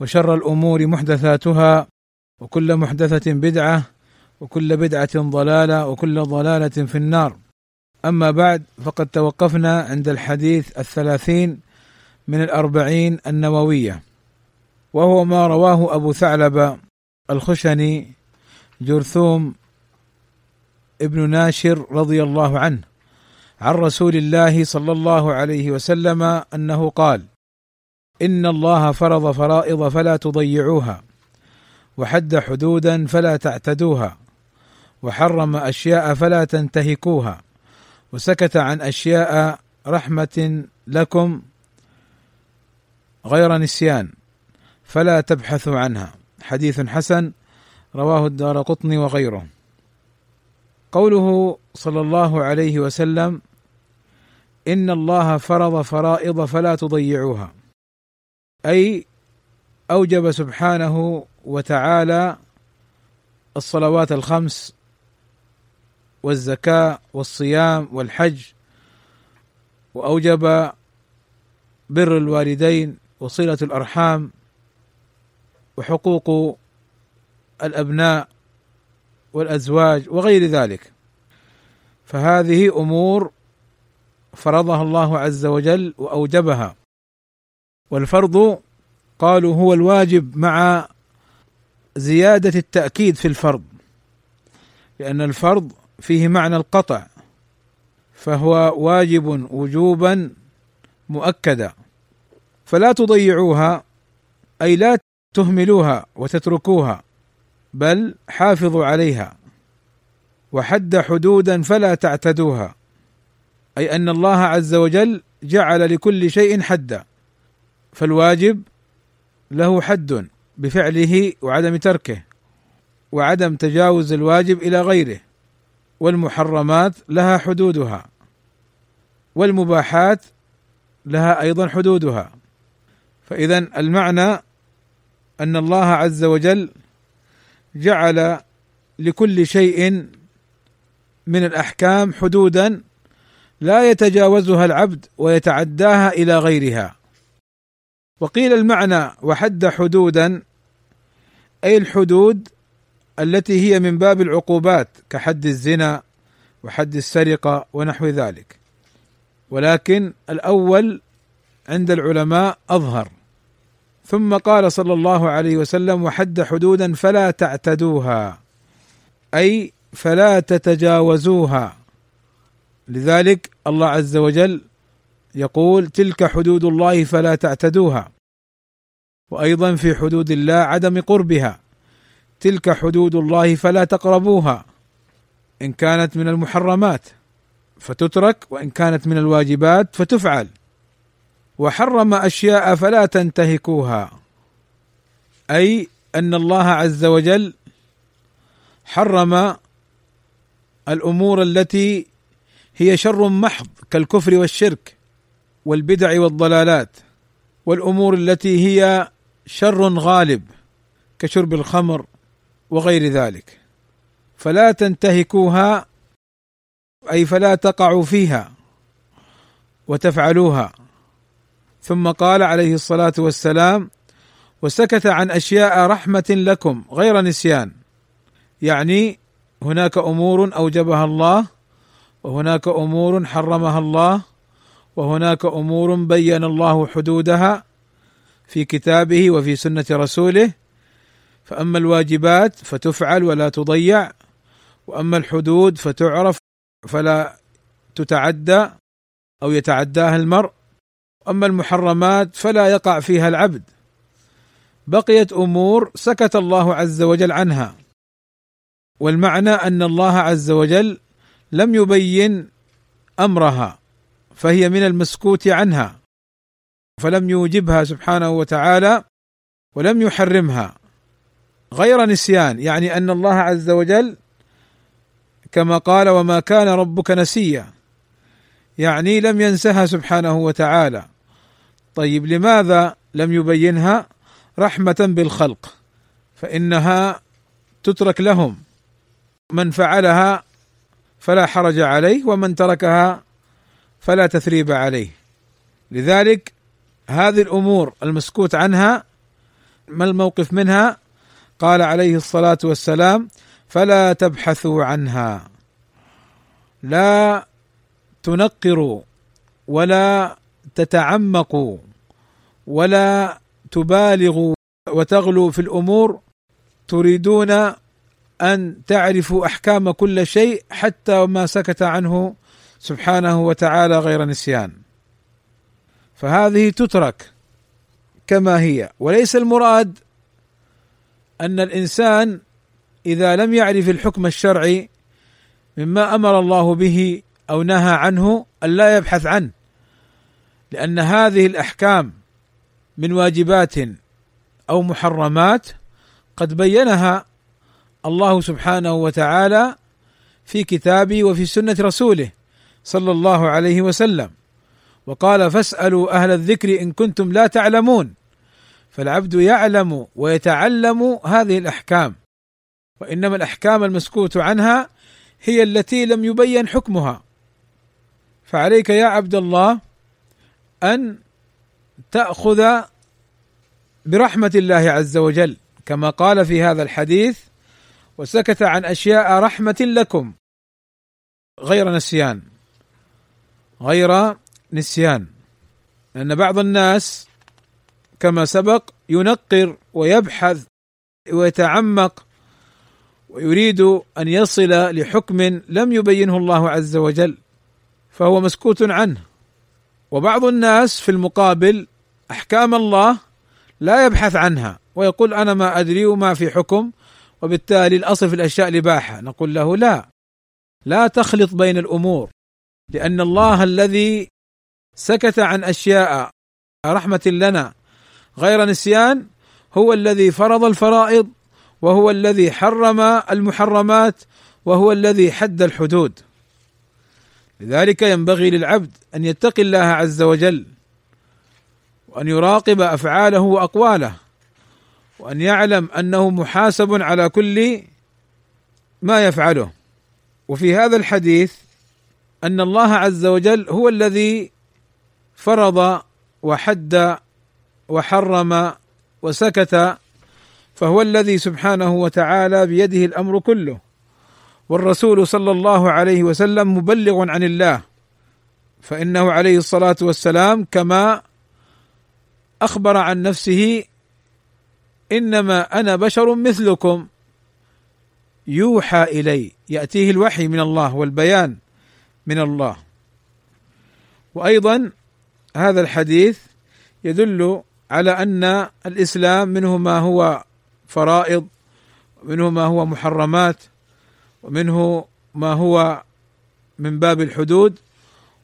وشر الأمور محدثاتها وكل محدثة بدعة وكل بدعة ضلالة وكل ضلالة في النار. أما بعد فقد توقفنا عند الحديث الثلاثين من الأربعين النووية وهو ما رواه أبو ثعلب الخشني جرثوم ابن ناشر رضي الله عنه عن رسول الله صلى الله عليه وسلم أنه قال إن الله فرض فرائض فلا تضيعوها وحد حدودا فلا تعتدوها وحرم أشياء فلا تنتهكوها وسكت عن أشياء رحمة لكم غير نسيان فلا تبحثوا عنها. حديث حسن رواه الدار قطني وغيره. قوله صلى الله عليه وسلم إن الله فرض فرائض فلا تضيعوها أي أوجب سبحانه وتعالى الصلوات الخمس والزكاة والصيام والحج وأوجب بر الوالدين وصلة الأرحام وحقوق الأبناء والأزواج وغير ذلك. فهذه أمور فرضها الله عز وجل وأوجبها. والفرض قالوا هو الواجب مع زيادة التأكيد في الفرض لأن الفرض فيه معنى القطع فهو واجب وجوبا مؤكدا. فلا تضيعوها أي لا تهملوها وتتركوها بل حافظوا عليها. وحد حدودا فلا تعتدوها أي أن الله عز وجل جعل لكل شيء حدا. فالواجب له حد بفعله وعدم تركه وعدم تجاوز الواجب إلى غيره والمحرمات لها حدودها والمباحات لها أيضا حدودها. فاذا المعنى أن الله عز وجل جعل لكل شيء من الأحكام حدودا لا يتجاوزها العبد ويتعداها إلى غيرها. وقيل المعنى وحد حدودا أي الحدود التي هي من باب العقوبات كحد الزنا وحد السرقة ونحو ذلك. ولكن الأول عند العلماء أظهر. ثم قال صلى الله عليه وسلم وحد حدودا فلا تعتدوها أي فلا تتجاوزوها. لذلك الله عز وجل يقول تلك حدود الله فلا تعتدوها. وأيضا في حدود الله عدم قربها. تلك حدود الله فلا تقربوها. إن كانت من المحرمات فتترك وإن كانت من الواجبات فتفعل. وحرم أشياء فلا تنتهكوها. أي أن الله عز وجل حرم الأمور التي هي شر محض كالكفر والشرك. والبدع والضلالات والأمور التي هي شر غالب كشرب الخمر وغير ذلك. فلا تنتهكوها أي فلا تقعوا فيها وتفعلوها. ثم قال عليه الصلاة والسلام وسكت عن أشياء رحمة لكم غير نسيان. يعني هناك أمور أوجبها الله وهناك أمور حرمها الله وهناك أمور بين الله حدودها في كتابه وفي سنة رسوله. فأما الواجبات فتفعل ولا تضيع وأما الحدود فتعرف فلا تتعدى أو يتعداها المرء. أما المحرمات فلا يقع فيها العبد. بقيت أمور سكت الله عز وجل عنها. والمعنى أن الله عز وجل لم يبين أمرها. فهي من المسكوت عنها فلم يوجبها سبحانه وتعالى ولم يحرمها. غير نسيان يعني أن الله عز وجل كما قال وما كان ربك نسيا يعني لم ينسها سبحانه وتعالى. طيب لماذا لم يبينها؟ رحمة بالخلق فإنها تترك لهم. من فعلها فلا حرج عليه ومن تركها فلا تثريب عليه. لذلك هذه الأمور المسكوت عنها ما الموقف منها؟ قال عليه الصلاة والسلام فلا تبحثوا عنها. لا تنقروا ولا تتعمقوا ولا تبالغوا وتغلوا في الأمور تريدون أن تعرفوا أحكام كل شيء حتى ما سكت عنه سبحانه وتعالى غير نسيان. فهذه تترك كما هي. وليس المراد أن الإنسان إذا لم يعرف الحكم الشرعي مما أمر الله به أو نهى عنه أن لا يبحث عنه. لأن هذه الأحكام من واجبات أو محرمات قد بينها الله سبحانه وتعالى في كتابه وفي سنة رسوله. صلى الله عليه وسلم. وقال فاسألوا أهل الذكر إن كنتم لا تعلمون. فالعبد يعلم ويتعلم هذه الأحكام. وإنما الأحكام المسكوت عنها هي التي لم يبين حكمها. فعليك يا عبد الله أن تأخذ برحمة الله عز وجل كما قال في هذا الحديث وسكت عن أشياء رحمة لكم غير نسيان. غير نسيان. لأن بعض الناس كما سبق ينقر ويبحث ويتعمق ويريد أن يصل لحكم لم يبينه الله عز وجل فهو مسكوت عنه. وبعض الناس في المقابل أحكام الله لا يبحث عنها ويقول أنا ما أدري وما في حكم وبالتالي الأصل في الأشياء الإباحة. نقول له لا لا تخلط بين الأمور. لأن الله الذي سكت عن أشياء رحمة لنا غير نسيان هو الذي فرض الفرائض وهو الذي حرم المحرمات وهو الذي حد الحدود. لذلك ينبغي للعبد أن يتقي الله عز وجل وأن يراقب أفعاله وأقواله وأن يعلم أنه محاسب على كل ما يفعله. وفي هذا الحديث أن الله عز وجل هو الذي فرض وحد وحرم وسكت فهو الذي سبحانه وتعالى بيده الأمر كله. والرسول صلى الله عليه وسلم مبلغ عن الله فإنه عليه الصلاة والسلام كما أخبر عن نفسه إنما أنا بشر مثلكم يوحى إلي يأتيه الوحي من الله والبيان. من الله. وأيضا هذا الحديث يدل على أن الإسلام منه ما هو فرائض ومنه ما هو محرمات ومنه ما هو من باب الحدود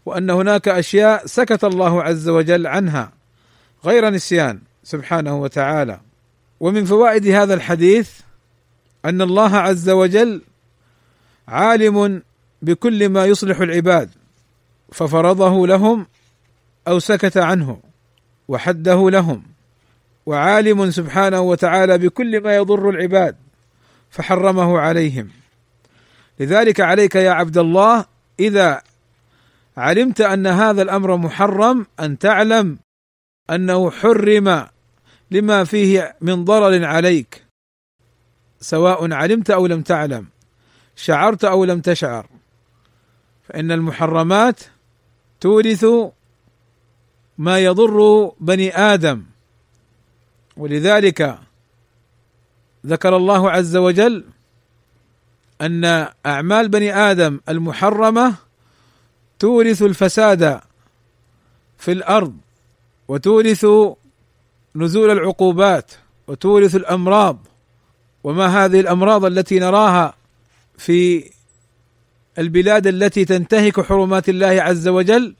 وأن هناك أشياء سكت الله عز وجل عنها غير نسيان سبحانه وتعالى. ومن فوائد هذا الحديث أن الله عز وجل عالم بكل ما يصلح العباد ففرضه لهم أو سكت عنه وحده لهم وعالم سبحانه وتعالى بكل ما يضر العباد فحرمه عليهم. لذلك عليك يا عبد الله إذا علمت أن هذا الأمر محرم أن تعلم أنه حرم لما فيه من ضرر عليك سواء علمت أو لم تعلم شعرت أو لم تشعر. فإن المحرمات تورث ما يضر بني آدم. ولذلك ذكر الله عز وجل أن أعمال بني آدم المحرمة تورث الفساد في الأرض وتورث نزول العقوبات وتورث الأمراض. وما هذه الأمراض التي نراها في البلاد التي تنتهك حرمات الله عز وجل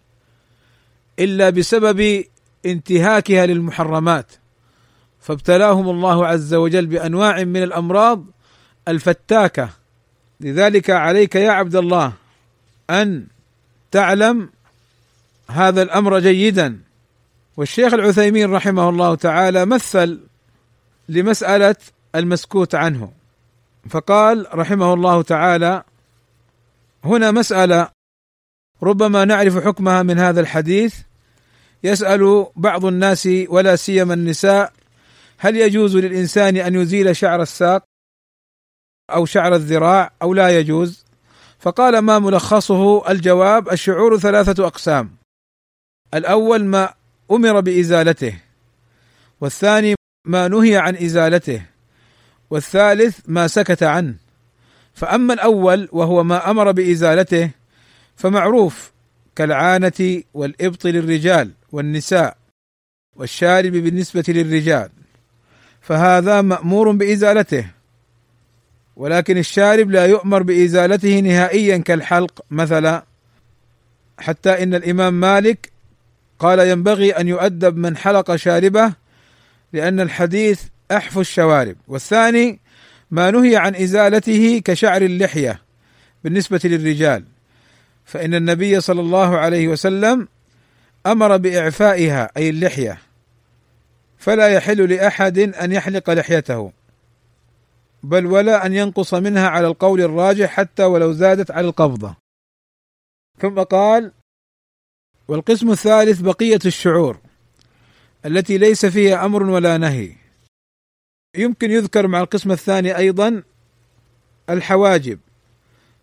إلا بسبب انتهاكها للمحرمات. فابتلاهم الله عز وجل بأنواع من الأمراض الفتاكة. لذلك عليك يا عبد الله أن تعلم هذا الأمر جيدا. والشيخ العثيمين رحمه الله تعالى مثل لمسألة المسكوت عنه. فقال رحمه الله تعالى هنا مسألة. ربما نعرف حكمها من هذا الحديث. يسأل بعض الناس ولا سيما النساء هل يجوز للإنسان أن يزيل شعر الساق أو شعر الذراع أو لا يجوز؟ فقال ما ملخصه الجواب الشعور ثلاثة أقسام. الأول ما أمر بإزالته والثاني ما نهي عن إزالته والثالث ما سكت عنه. فأما الأول وهو ما أمر بإزالته فمعروف كالعانة والإبط للرجال والنساء والشارب بالنسبة للرجال فهذا مأمور بإزالته ولكن الشارب لا يؤمر بإزالته نهائيا كالحلق مثلا حتى إن الإمام مالك قال ينبغي أن يؤدب من حلق شاربه لأن الحديث أحف الشوارب والثاني ما نهي عن إزالته كشعر اللحية بالنسبة للرجال فإن النبي صلى الله عليه وسلم أمر بإعفائها أي اللحية فلا يحل لأحد أن يحلق لحيته بل ولا أن ينقص منها على القول الراجح حتى ولو زادت على القبضة. ثم قال والقسم الثالث بقية الشعور التي ليس فيها أمر ولا نهي. يمكن يذكر مع القسم الثاني أيضا الحواجب.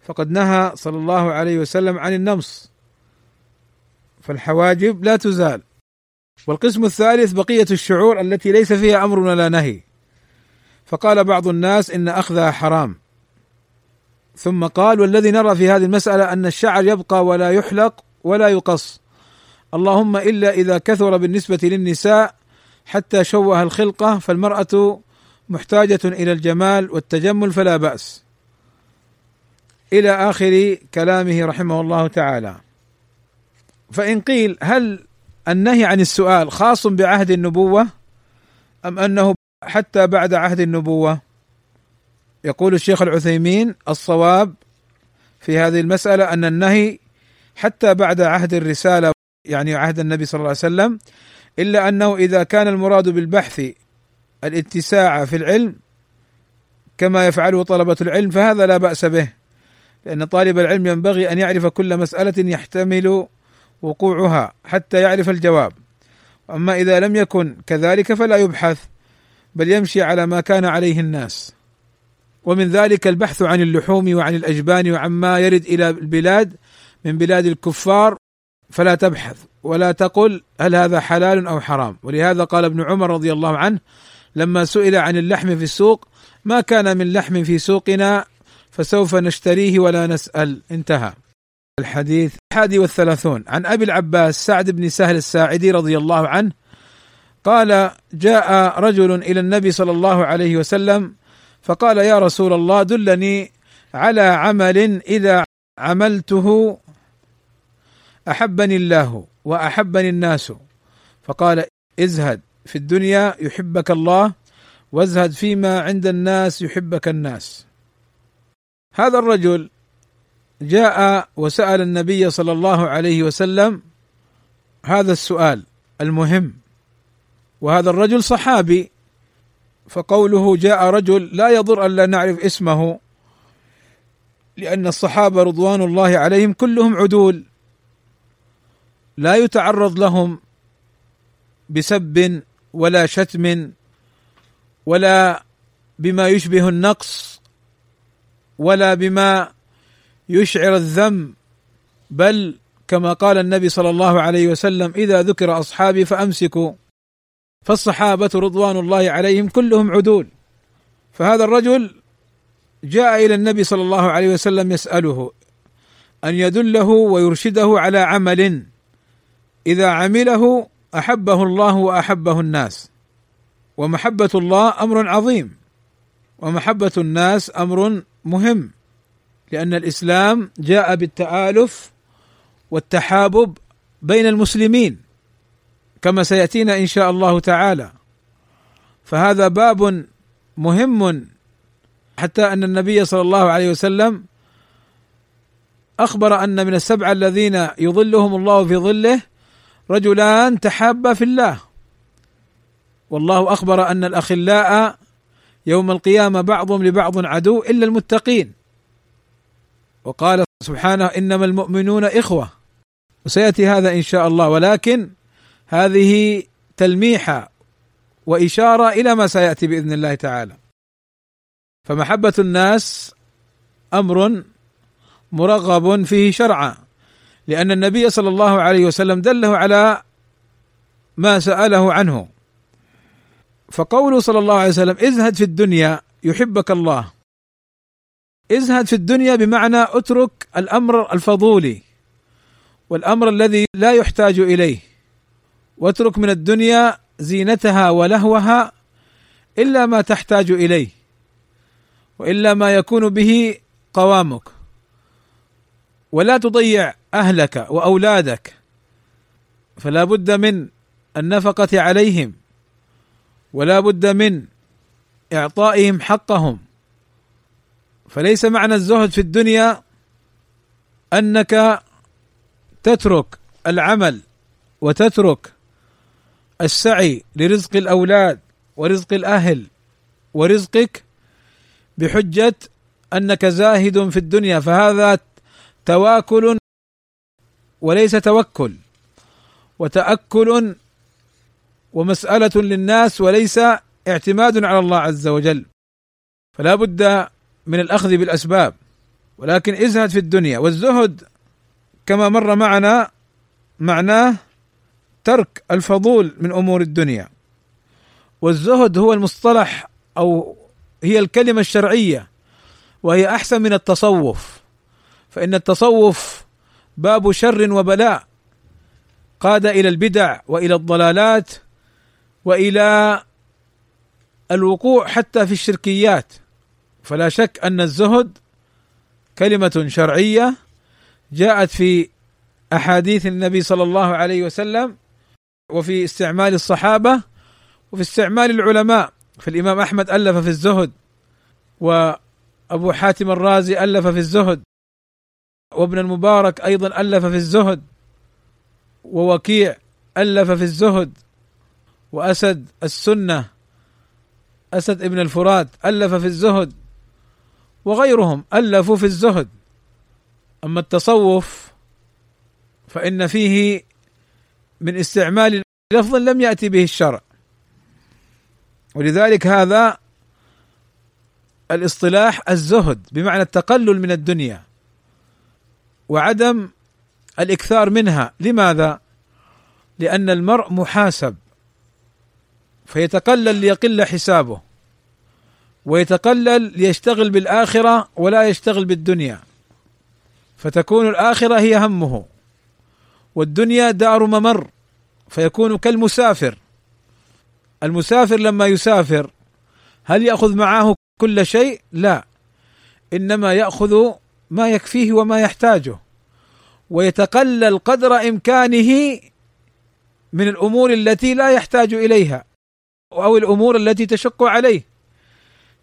فقد نهى صلى الله عليه وسلم عن النمص. فالحواجب لا تزال. والقسم الثالث بقية الشعور التي ليس فيها أمر ولا نهي. فقال بعض الناس إن أخذها حرام. ثم قال والذي نرى في هذه المسألة أن الشعر يبقى ولا يحلق ولا يقص. اللهم إلا إذا كثر بالنسبة للنساء حتى شوه الخلقة فالمرأة محتاجة إلى الجمال والتجمل فلا بأس. إلى آخر كلامه رحمه الله تعالى. فإن قيل هل النهي عن السؤال خاص بعهد النبوة أم أنه حتى بعد عهد النبوة؟ يقول الشيخ العثيمين الصواب في هذه المسألة أن النهي حتى بعد عهد الرسالة يعني عهد النبي صلى الله عليه وسلم إلا أنه إذا كان المراد بالبحث الاتساع في العلم كما يفعله طلبة العلم فهذا لا بأس به لأن طالب العلم ينبغي أن يعرف كل مسألة يحتمل وقوعها حتى يعرف الجواب. أما إذا لم يكن كذلك فلا يبحث بل يمشي على ما كان عليه الناس. ومن ذلك البحث عن اللحوم وعن الأجبان وعما يرد إلى البلاد من بلاد الكفار فلا تبحث ولا تقل هل هذا حلال أو حرام. ولهذا قال ابن عمر رضي الله عنه لما سئل عن اللحم في السوق ما كان من لحم في سوقنا فسوف نشتريه ولا نسأل. انتهى الحديث. الحادي والثلاثون. عن أبي العباس سعد بن سهل الساعدي رضي الله عنه قال جاء رجل إلى النبي صلى الله عليه وسلم فقال يا رسول الله دلني على عمل إذا عملته أحبني الله وأحبني الناس. فقال ازهد. في الدنيا يحبك الله وازهد فيما عند الناس يحبك الناس. هذا الرجل جاء وسأل النبي صلى الله عليه وسلم هذا السؤال المهم. وهذا الرجل صحابي فقوله جاء رجل لا يضر أن لا نعرف اسمه لأن الصحابة رضوان الله عليهم كلهم عدول. لا يتعرض لهم بسب ولا شتم ولا بما يشبه النقص ولا بما يشعر الذم بل كما قال النبي صلى الله عليه وسلم إذا ذكر أصحابي فأمسكوا. فالصحابة رضوان الله عليهم كلهم عدول. فهذا الرجل جاء إلى النبي صلى الله عليه وسلم يسأله أن يدله ويرشده على عمل إذا عمله أحبه الله وأحبه الناس. ومحبة الله أمر عظيم. ومحبة الناس أمر مهم. لأن الإسلام جاء بالتآلف والتحابب بين المسلمين كما سيأتينا إن شاء الله تعالى. فهذا باب مهم. حتى أن النبي صلى الله عليه وسلم أخبر أن من السبعه الذين يظلهم الله في ظله رجلان تحابا في الله. والله أخبر أن الأخلاء يوم القيامة بعضهم لبعض عدو إلا المتقين. وقال سبحانه إنما المؤمنون إخوة. وسيأتي هذا إن شاء الله ولكن هذه تلميحه وإشارة إلى ما سيأتي بإذن الله تعالى. فمحبة الناس أمر مرغب فيه شرعا. لأن النبي صلى الله عليه وسلم دله على ما سأله عنه. فقوله صلى الله عليه وسلم ازهد في الدنيا يحبك الله. ازهد في الدنيا بمعنى اترك الأمر الفضولي والأمر الذي لا يحتاج إليه واترك من الدنيا زينتها ولهوها إلا ما تحتاج إليه وإلا ما يكون به قوامك. ولا تضيع أهلك وأولادك فلا بد من النفقة عليهم ولا بد من إعطائهم حقهم. فليس معنى الزهد في الدنيا أنك تترك العمل وتترك السعي لرزق الأولاد ورزق الأهل ورزقك بحجة أنك زاهد في الدنيا فهذا تواكل وليس توكل وتأكل ومسألة للناس وليس اعتماد على الله عز وجل. فلا بد من الأخذ بالأسباب ولكن ازهد في الدنيا. والزهد كما مر معنا معناه ترك الفضول من أمور الدنيا. والزهد هو المصطلح أو هي الكلمة الشرعية وهي أحسن من التصوف. فإن التصوف باب شر وبلاء. قاد إلى البدع وإلى الضلالات وإلى الوقوع حتى في الشركيات. فلا شك أن الزهد كلمة شرعية جاءت في أحاديث النبي صلى الله عليه وسلم وفي استعمال الصحابة وفي استعمال العلماء. فالإمام أحمد ألف في الزهد وأبو حاتم الرازي ألف في الزهد. وابن المبارك أيضا ألف في الزهد ووكيع ألف في الزهد وأسد السنة أسد ابن الفرات ألف في الزهد وغيرهم ألفوا في الزهد. أما التصوف فإن فيه من استعمال لفظ لم يأتي به الشرع. ولذلك هذا الاصطلاح الزهد بمعنى التقلل من الدنيا. وعدم الإكثار منها. لماذا؟ لأن المرء محاسب فيتقلل ليقل حسابه ويتقلل ليشتغل بالآخرة ولا يشتغل بالدنيا. فتكون الآخرة هي همه والدنيا دار ممر فيكون كالمسافر. المسافر لما يسافر هل يأخذ معه كل شيء؟ لا. إنما يأخذ ما يكفيه وما يحتاجه. ويتقلل قدر إمكانه من الأمور التي لا يحتاج إليها أو الأمور التي تشق عليه.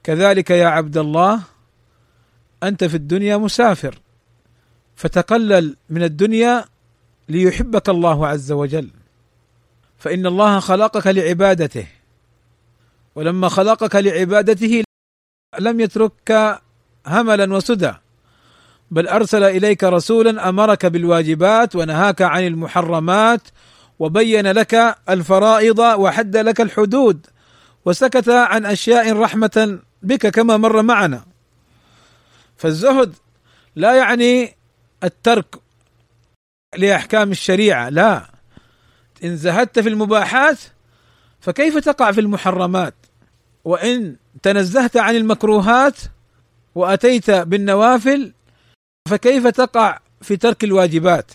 كذلك يا عبد الله أنت في الدنيا مسافر فتقلل من الدنيا ليحبك الله عز وجل. فإن الله خلقك لعبادته ولما خلقك لعبادته لم يتركك هملا وسدى. بل أرسل إليك رسولا أمرك بالواجبات ونهاك عن المحرمات وبين لك الفرائض وحد لك الحدود وسكت عن أشياء رحمة بك كما مر معنا. فالزهد لا يعني الترك لأحكام الشريعة لا. إن زهدت في المباحات فكيف تقع في المحرمات؟ وإن تنزهت عن المكروهات وأتيت بالنوافل فكيف تقع في ترك الواجبات؟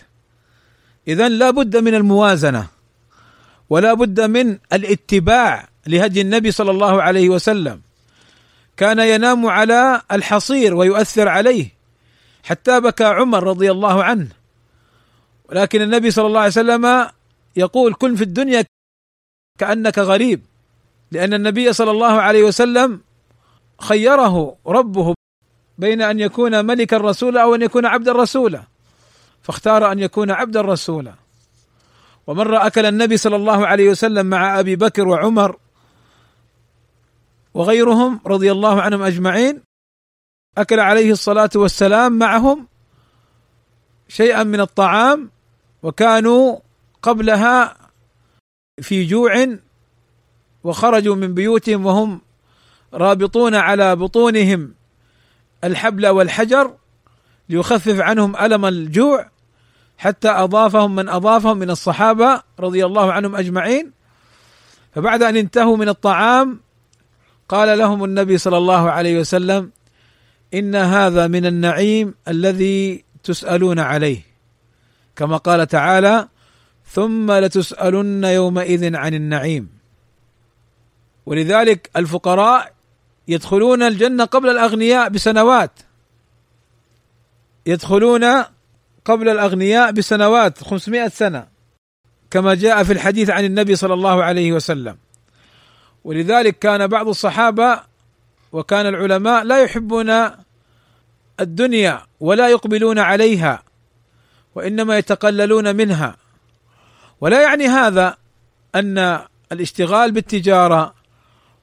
اذا لا بد من الموازنة ولا بد من الاتباع لهدي النبي صلى الله عليه وسلم. كان ينام على الحصير ويؤثر عليه حتى بكى عمر رضي الله عنه. ولكن النبي صلى الله عليه وسلم يقول كن في الدنيا كأنك غريب لأن النبي صلى الله عليه وسلم خيره ربه بين أن يكون ملكا رسولا أو أن يكون عبدا رسولا فاختار أن يكون عبدا رسولا ومره أكل النبي صلى الله عليه وسلم مع أبي بكر وعمر وغيرهم رضي الله عنهم أجمعين. أكل عليه الصلاة والسلام معهم شيئا من الطعام. وكانوا قبلها في جوع وخرجوا من بيوتهم وهم رابطون على بطونهم. الحبل والحجر ليخفف عنهم ألم الجوع حتى أضافهم من أضافهم من الصحابة رضي الله عنهم أجمعين. فبعد أن انتهوا من الطعام قال لهم النبي صلى الله عليه وسلم إن هذا من النعيم الذي تسألون عليه. كما قال تعالى ثم لتسألن يومئذ عن النعيم. ولذلك الفقراء يدخلون الجنة قبل الأغنياء بسنوات. يدخلون قبل الأغنياء بسنوات 500 سنة كما جاء في الحديث عن النبي صلى الله عليه وسلم. ولذلك كان بعض الصحابة وكان العلماء لا يحبون الدنيا ولا يقبلون عليها وإنما يتقللون منها. ولا يعني هذا أن الاشتغال بالتجارة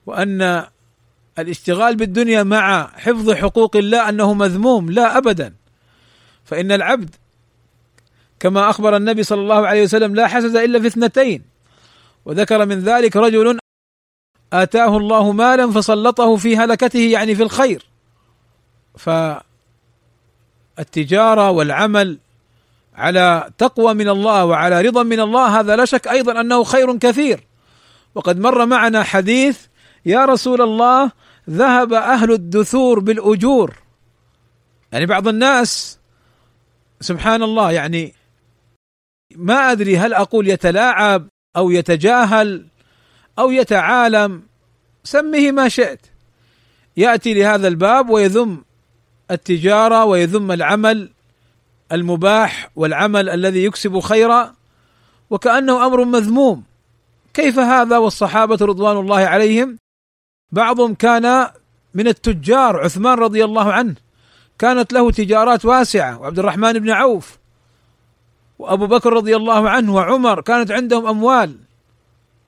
وأن الاشتغال بالدنيا مع حفظ حقوق الله أنه مذموم لا ابدا. فإن العبد كما أخبر النبي صلى الله عليه وسلم لا حسد إلا في اثنتين. وذكر من ذلك رجل آتاه الله مالا فسلطه في هلكته يعني في الخير. فالتجارة والعمل على تقوى من الله وعلى رضا من الله هذا لا شك أيضا أنه خير كثير. وقد مر معنا حديث يا رسول الله ذهب أهل الدثور بالأجور. يعني بعض الناس سبحان الله يعني ما أدري هل أقول يتلاعب أو يتجاهل أو يتعالم سمه ما شئت. يأتي لهذا الباب ويذم التجارة ويذم العمل المباح والعمل الذي يكسب خيرا وكأنه أمر مذموم. كيف هذا؟ والصحابة رضوان الله عليهم بعضهم كان من التجار عثمان رضي الله عنه. كانت له تجارات واسعة وعبد الرحمن بن عوف وأبو بكر رضي الله عنه وعمر. كانت عندهم أموال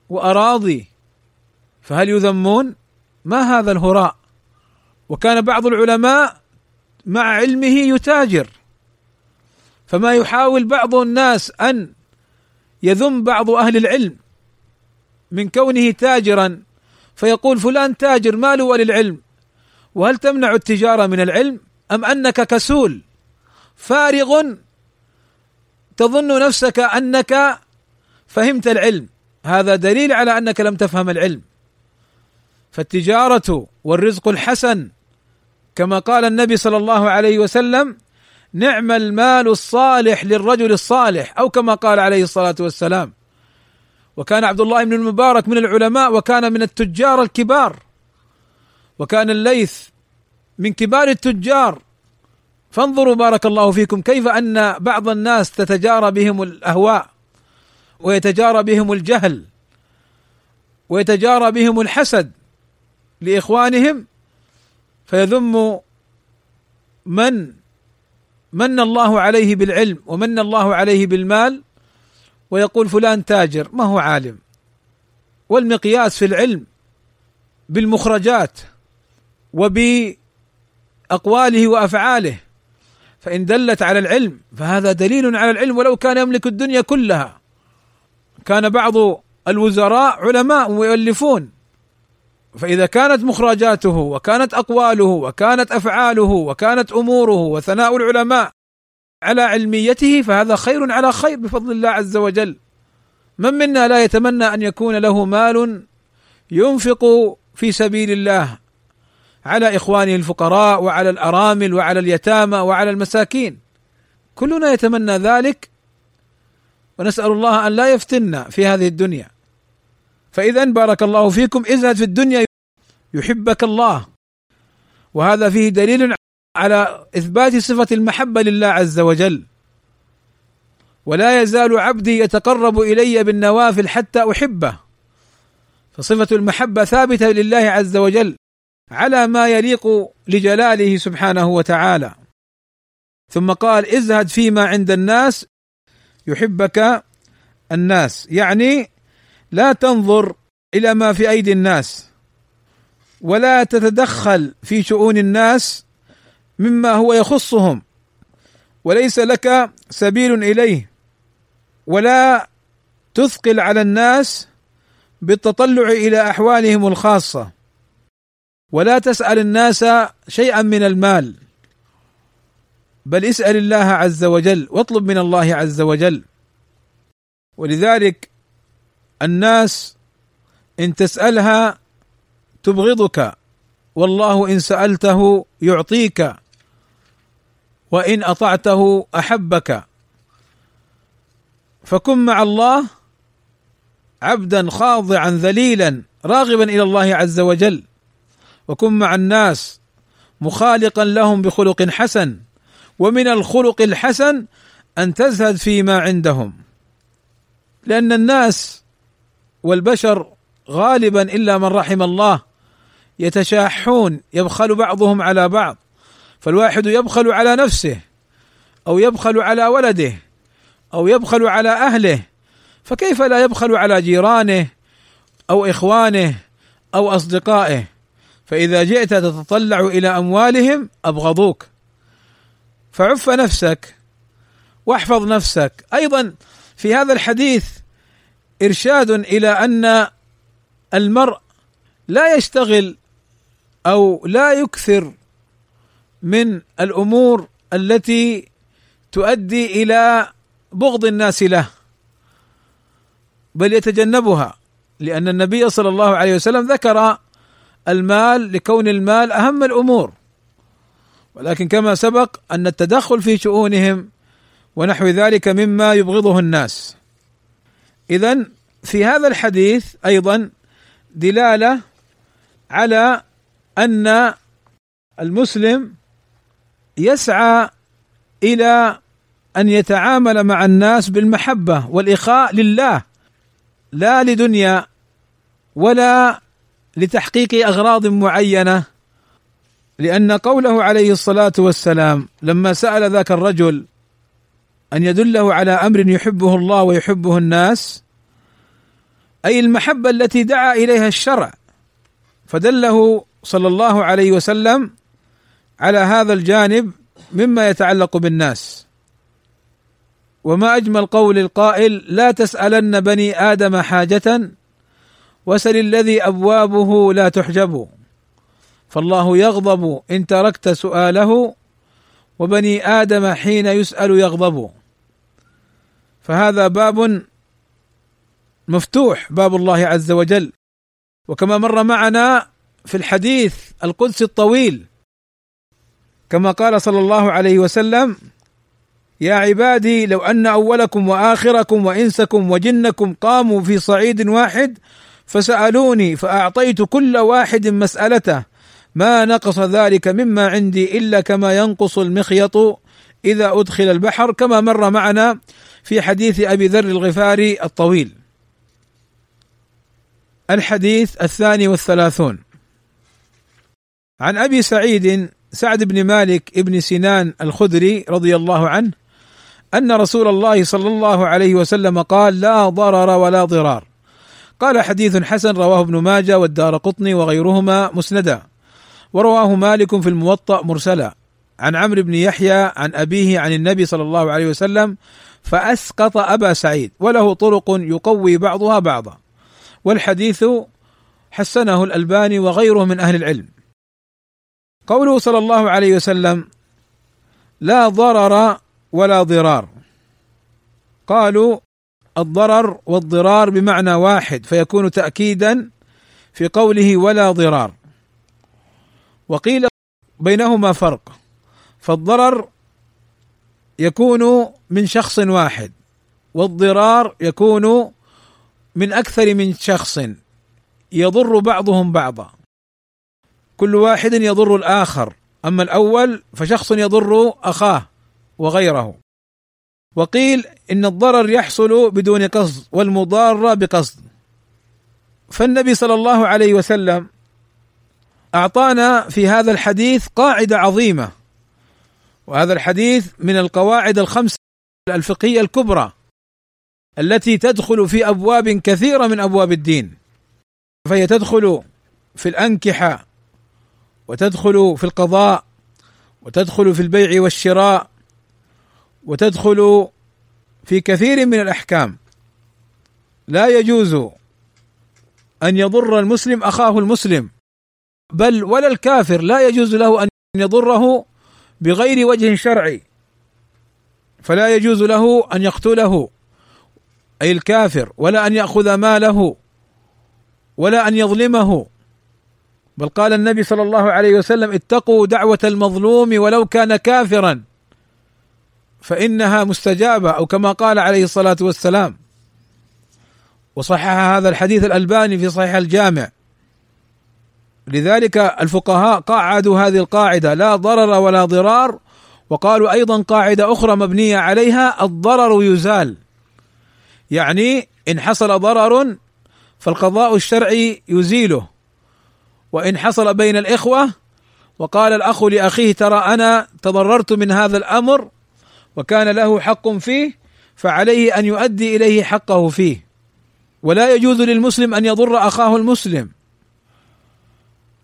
وأراضي. فهل يذمون؟ ما هذا الهراء. وكان بعض العلماء مع علمه يتاجر. فما يحاول بعض الناس أن يذم بعض أهل العلم من كونه تاجرا فيقول فلان تاجر ما له وللعلم وهل تمنع التجارة من العلم أم أنك كسول؟ فارغ تظن نفسك أنك فهمت العلم. هذا دليل على أنك لم تفهم العلم. فالتجارة والرزق الحسن كما قال النبي صلى الله عليه وسلم نعم المال الصالح للرجل الصالح أو كما قال عليه الصلاة والسلام. وكان عبد الله بن المبارك من العلماء وكان من التجار الكبار. وكان الليث من كبار التجار. فانظروا بارك الله فيكم كيف أن بعض الناس تتجارى بهم الأهواء ويتجارى بهم الجهل ويتجارى بهم الحسد لإخوانهم. فيذم من؟ من الله عليه بالعلم ومن الله عليه بالمال؟ ويقول فلان تاجر ما هو عالم. والمقياس في العلم بالمخرجات وبأقواله وأفعاله فإن دلت على العلم فهذا دليل على العلم ولو كان يملك الدنيا كلها. كان بعض الوزراء علماء ويؤلفون فإذا كانت مخرجاته وكانت أقواله وكانت أفعاله وكانت أموره وثناء العلماء على علميته فهذا خير على خير بفضل الله عز وجل. من منا لا يتمنى أن يكون له مال ينفق في سبيل الله على إخوانه الفقراء وعلى الأرامل وعلى اليتامى وعلى المساكين؟ كلنا يتمنى ذلك ونسأل الله أن لا يفتنا في هذه الدنيا. فإذا بارك الله فيكم ازهد في الدنيا يحبك الله. وهذا فيه دليل على إثبات صفة المحبة لله عز وجل. ولا يزال عبدي يتقرب إلي بالنوافل حتى أحبه. فصفة المحبة ثابتة لله عز وجل على ما يليق لجلاله سبحانه وتعالى. ثم قال ازهد فيما عند الناس يحبك الناس. يعني لا تنظر إلى ما في أيدي الناس ولا تتدخل في شؤون الناس مما هو يخصهم. وليس لك سبيل إليه. ولا تثقل على الناس بالتطلع إلى أحوالهم الخاصة. ولا تسأل الناس شيئا من المال. بل اسأل الله عز وجل واطلب من الله عز وجل. ولذلك الناس إن تسألها تبغضك. والله إن سألته يعطيك. وإن أطعته أحبك. فكن مع الله عبدا خاضعا ذليلا راغبا إلى الله عز وجل. وكن مع الناس مخالقا لهم بخلق حسن. ومن الخلق الحسن أن تزهد فيما عندهم. لأن الناس والبشر غالبا إلا من رحم الله يتشاحون يبخل بعضهم على بعض. فالواحد يبخل على نفسه أو يبخل على ولده أو يبخل على أهله فكيف لا يبخل على جيرانه أو إخوانه أو أصدقائه؟ فإذا جئت تتطلع إلى أموالهم أبغضوك. فعف نفسك واحفظ نفسك. أيضا في هذا الحديث إرشاد إلى أن المرء لا يشتغل أو لا يكثر من الأمور التي تؤدي إلى بغض الناس له بل يتجنبها لأن النبي صلى الله عليه وسلم ذكر المال لكون المال أهم الأمور. ولكن كما سبق أن التدخل في شؤونهم ونحو ذلك مما يبغضه الناس. اذا في هذا الحديث أيضا دلالة على أن المسلم يسعى إلى أن يتعامل مع الناس بالمحبة والإخاء لله لا لدنيا ولا لتحقيق أغراض معينة لأن قوله عليه الصلاة والسلام لما سأل ذاك الرجل أن يدله على أمر يحبه الله ويحبه الناس أي المحبة التي دعا إليها الشرع فدله صلى الله عليه وسلم على هذا الجانب مما يتعلق بالناس. وما أجمل قول القائل لا تسألن بني آدم حاجة وسل الذي أبوابه لا تحجب. فالله يغضب إن تركت سؤاله وبني آدم حين يسأل يغضب. فهذا باب مفتوح باب الله عز وجل. وكما مر معنا في الحديث القدس الطويل كما قال صلى الله عليه وسلم يا عبادي لو أن أولكم وآخركم وإنسكم وجنكم قاموا في صعيد واحد فسألوني فأعطيت كل واحد مسألته ما نقص ذلك مما عندي إلا كما ينقص المخيط إذا أدخل البحر كما مر معنا في حديث أبي ذر الغفاري الطويل. الحديث الثاني والثلاثون عن أبي سعيد سعد بن مالك ابن سنان الخدري رضي الله عنه أن رسول الله صلى الله عليه وسلم قال لا ضرر ولا ضرار. قال حديث حسن رواه ابن ماجه والدار قطني وغيرهما مسندا. ورواه مالك في الموطأ مرسلا. عن عمرو بن يحيى عن أبيه عن النبي صلى الله عليه وسلم فأسقط أبا سعيد وله طرق يقوي بعضها بعضا. والحديث حسنه الألباني وغيره من أهل العلم. قوله صلى الله عليه وسلم لا ضرر ولا ضرار. قالوا الضرر والضرار بمعنى واحد فيكون تأكيدا في قوله ولا ضرار. وقيل بينهما فرق فالضرر يكون من شخص واحد والضرار يكون من أكثر من شخص يضر بعضهم بعضا. كل واحد يضر الآخر. أما الأول فشخص يضر أخاه وغيره. وقيل إن الضرر يحصل بدون قصد والمضار بقصد. فالنبي صلى الله عليه وسلم أعطانا في هذا الحديث قاعدة عظيمة. وهذا الحديث من القواعد الخمس الفقهية الكبرى التي تدخل في أبواب كثيرة من أبواب الدين. فهي تدخل في الأنكحة وتدخل في القضاء وتدخل في البيع والشراء وتدخل في كثير من الأحكام. لا يجوز أن يضر المسلم أخاه المسلم بل ولا الكافر لا يجوز له أن يضره بغير وجه شرعي. فلا يجوز له أن يقتله أي الكافر ولا أن يأخذ ماله ولا أن يظلمه. بل قال النبي صلى الله عليه وسلم اتقوا دعوة المظلوم ولو كان كافرا فإنها مستجابة أو كما قال عليه الصلاة والسلام. وصحح هذا الحديث الألباني في صحيح الجامع. لذلك الفقهاء قعدوا هذه القاعدة لا ضرر ولا ضرار وقالوا أيضا قاعدة أخرى مبنية عليها الضرر يزال. يعني إن حصل ضرر فالقضاء الشرعي يزيله. وإن حصل بين الإخوة وقال الأخ لأخيه ترى أنا تضررت من هذا الأمر وكان له حق فيه فعليه أن يؤدي إليه حقه فيه. ولا يجوز للمسلم أن يضر أخاه المسلم.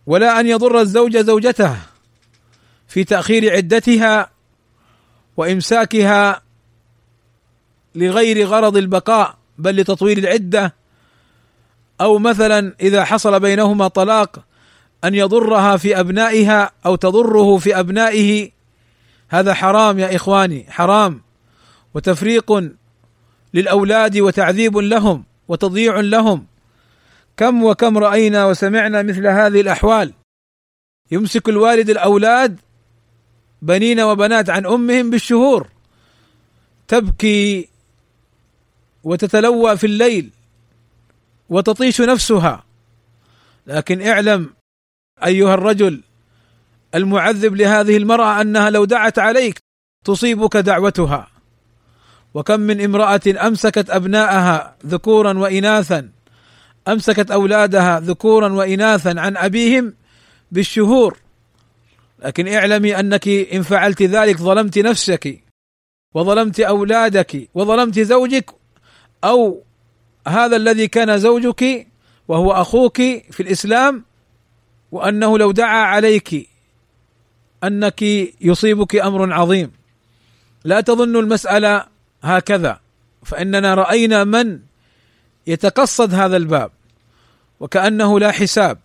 ولا أن يضر الزوج زوجته في تأخير عدتها وإمساكها لغير غرض البقاء بل لتطويل العدة. أو مثلا إذا حصل بينهما طلاق أن يضرها في أبنائها أو تضره في أبنائه. هذا حرام يا إخواني حرام. وتفريق للأولاد وتعذيب لهم وتضييع لهم. كم وكم رأينا وسمعنا مثل هذه الأحوال. يمسك الوالد الأولاد بنين وبنات عن أمهم بالشهور. تبكي وتتلوى في الليل وتطيش نفسها. لكن اعلم أيها الرجل المعذب لهذه المرأة أنها لو دعت عليك تصيبك دعوتها. وكم من امرأة أمسكت أبناءها ذكورا وإناثا أمسكت أولادها ذكورا وإناثا عن أبيهم بالشهور. لكن اعلمي أنك إن فعلت ذلك ظلمت نفسك وظلمت أولادك وظلمت زوجك أو هذا الذي كان زوجك وهو أخوك في الإسلام وأنه لو دعا عليك أنك يصيبك أمر عظيم لا تظن المسألة هكذا فإننا رأينا من يتقصد هذا الباب وكأنه لا حساب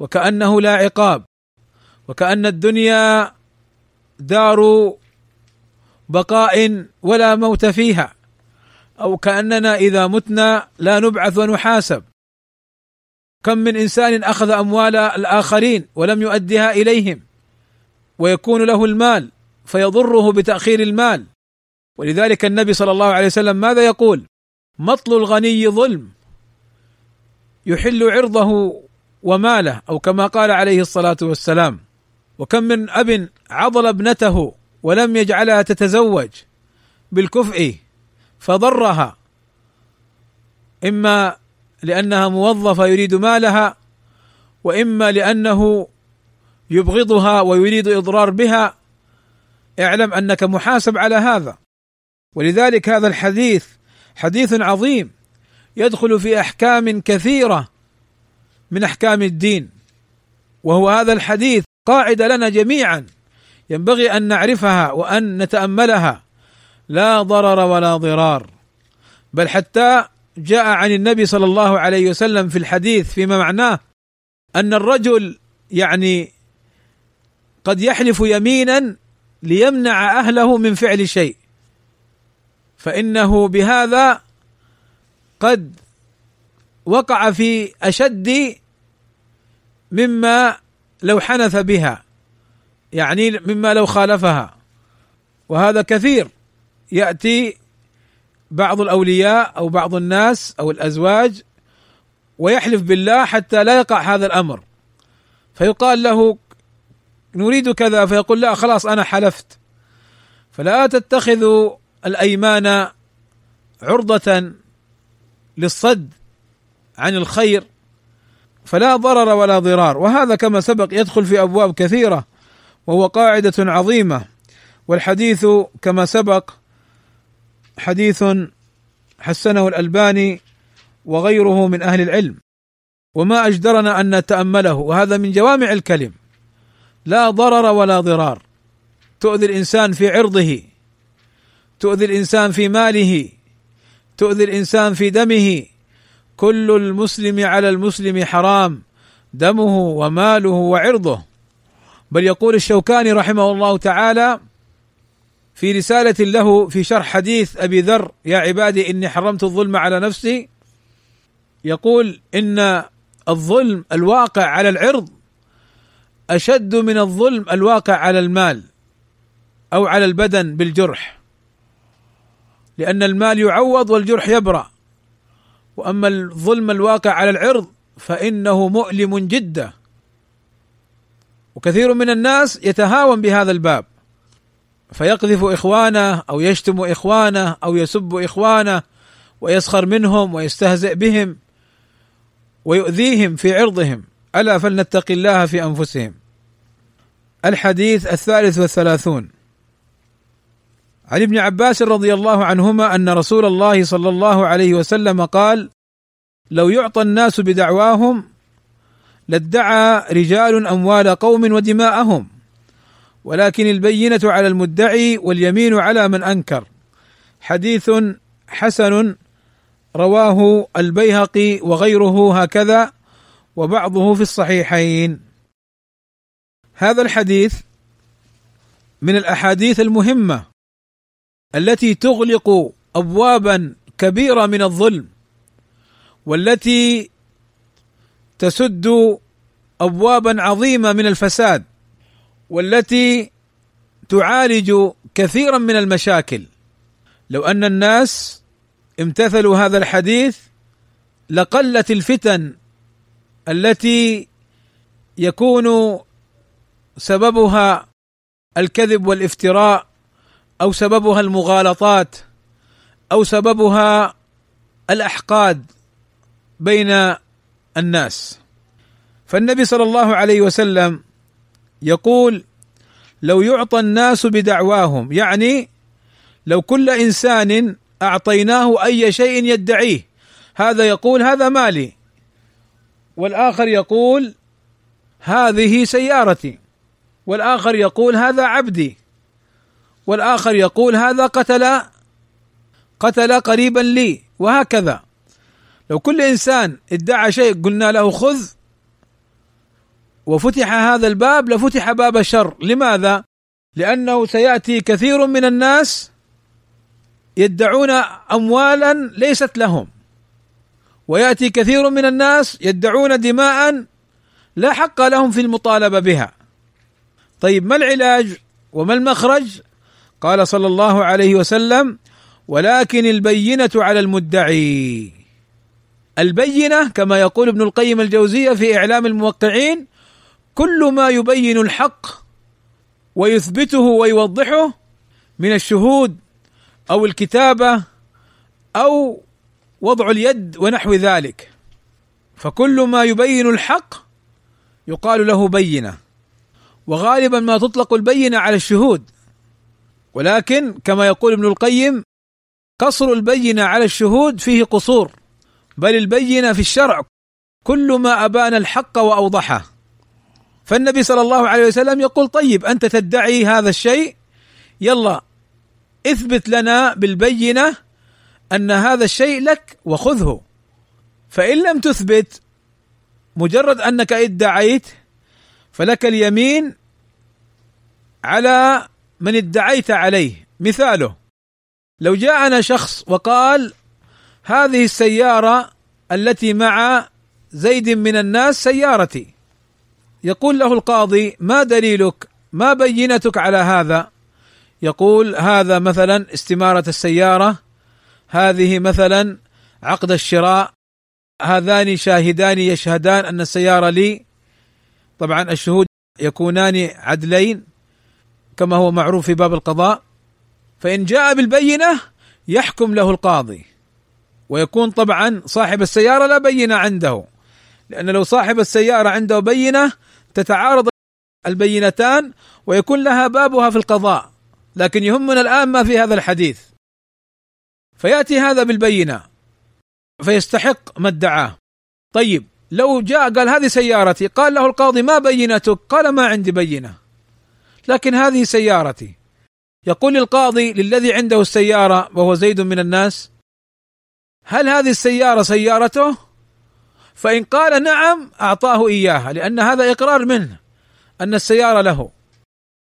وكأنه لا عقاب وكأن الدنيا دار بقاء ولا موت فيها أو كأننا إذا متنا لا نبعث ونحاسب. كم من إنسان أخذ أموال الآخرين ولم يؤدها إليهم ويكون له المال فيضره بتأخير المال. ولذلك النبي صلى الله عليه وسلم ماذا يقول؟ مطل الغني ظلم. يحل عرضه وماله أو كما قال عليه الصلاة والسلام وكم من أب عضل ابنته ولم يجعلها تتزوج بالكفء فضرها إما لأنها موظفة يريد مالها وإما لأنه يبغضها ويريد إضرار بها. اعلم أنك محاسب على هذا. ولذلك هذا الحديث حديث عظيم يدخل في أحكام كثيرة من أحكام الدين. وهو هذا الحديث قاعدة لنا جميعا. ينبغي أن نعرفها وأن نتأملها. لا ضرر ولا ضرار. بل حتى جاء عن النبي صلى الله عليه وسلم في الحديث فيما معناه أن الرجل يعني قد يحلف يمينا ليمنع أهله من فعل شيء. فإنه بهذا قد وقع في أشد مما لو حنث بها يعني مما لو خالفها. وهذا كثير. يأتي بعض الأولياء أو بعض الناس أو الأزواج ويحلف بالله حتى لا يقع هذا الأمر. فيقال له نريد كذا فيقول لا خلاص أنا حلفت. فلا تتخذوا الأيمان عرضة للصد عن الخير فلا ضرر ولا ضرار. وهذا كما سبق يدخل في أبواب كثيرة وهو قاعدة عظيمة. والحديث كما سبق حديث حسنه الألباني وغيره من أهل العلم وما أجدرنا أن نتأمله وهذا من جوامع الكلم. لا ضرر ولا ضرار. تؤذي الإنسان في عرضه تؤذي الإنسان في ماله تؤذي الإنسان في دمه. كل المسلم على المسلم حرام دمه وماله وعرضه. بل يقول الشوكاني رحمه الله تعالى في رسالة له في شرح حديث أبي ذر يا عبادي إني حرمت الظلم على نفسي. يقول إن الظلم الواقع على العرض أشد من الظلم الواقع على المال أو على البدن بالجرح لأن المال يعوض والجرح يبرأ. وأما الظلم الواقع على العرض فإنه مؤلم جدا. وكثير من الناس يتهاون بهذا الباب. فيقذف إخوانه أو يشتم إخوانه أو يسب إخوانه ويسخر منهم ويستهزئ بهم ويؤذيهم في عرضهم. ألا فلنتق الله في أنفسهم. الحديث الثالث والثلاثون. عن ابن عباس رضي الله عنهما أن رسول الله صلى الله عليه وسلم قال: لو يعطى الناس بدعواهم لادعى رجال أموال قوم ودماءهم. ولكن البينة على المدعي واليمين على من أنكر. حديث حسن رواه البيهقي وغيره هكذا وبعضه في الصحيحين. هذا الحديث من الأحاديث المهمة التي تغلق ابوابا كبيرة من الظلم والتي تسد ابوابا عظيمة من الفساد. والتي تعالج كثيرا من المشاكل. لو أن الناس امتثلوا هذا الحديث لقلت الفتن التي يكون سببها الكذب والافتراء أو سببها المغالطات أو سببها الأحقاد بين الناس. فالنبي صلى الله عليه وسلم يقول لو يعطى الناس بدعواهم يعني لو كل إنسان أعطيناه أي شيء يدعيه هذا يقول هذا مالي. والآخر يقول هذه سيارتي. والآخر يقول هذا عبدي. والآخر يقول هذا قتل قتل قريبا لي. وهكذا. لو كل إنسان ادعى شيء قلنا له خذ وفتح هذا الباب لفتح باب الشر. لماذا؟ لأنه سيأتي كثير من الناس يدعون اموالا ليست لهم. ويأتي كثير من الناس يدعون دماء لا حق لهم في المطالبة بها. طيب ما العلاج وما المخرج؟ قال صلى الله عليه وسلم ولكن البينة على المدعي. البينة كما يقول ابن القيم الجوزية في إعلام الموقعين كل ما يبين الحق ويثبته ويوضحه من الشهود أو الكتابة أو وضع اليد ونحو ذلك. فكل ما يبين الحق يقال له بينة. وغالبا ما تطلق البينة على الشهود. ولكن كما يقول ابن القيم قصر البينة على الشهود فيه قصور بل البينة في الشرع. كل ما أبان الحق وأوضحه. فالنبي صلى الله عليه وسلم يقول طيب أنت تدعي هذا الشيء؟ يلا اثبت لنا بالبينة أن هذا الشيء لك وخذه. فإن لم تثبت مجرد أنك ادعيت فلك اليمين على من ادعيت عليه. مثاله لو جاءنا شخص وقال هذه السيارة التي مع زيد من الناس سيارتي. يقول له القاضي ما دليلك? ما بينتك على هذا? يقول هذا مثلا استمارة السيارة هذه مثلا عقد الشراء هذان شاهدان يشهدان أن السيارة لي. طبعا الشهود يكونان عدلين كما هو معروف في باب القضاء. فإن جاء بالبينة يحكم له القاضي. ويكون طبعا صاحب السيارة لا بينة عنده. لأن لو صاحب السيارة عنده بينة تتعارض البينتان ويكون لها بابها في القضاء لكن يهمنا الآن ما في هذا الحديث. فيأتي هذا بالبينة فيستحق ما ادعاه. طيب لو جاء قال هذه سيارتي قال له القاضي ما بينتك؟ قال ما عندي بينة. لكن هذه سيارتي. يقول القاضي للذي عنده السيارة وهو زيد من الناس هل هذه السيارة سيارته؟ فإن قال نعم أعطاه إياها لأن هذا إقرار منه أن السيارة له.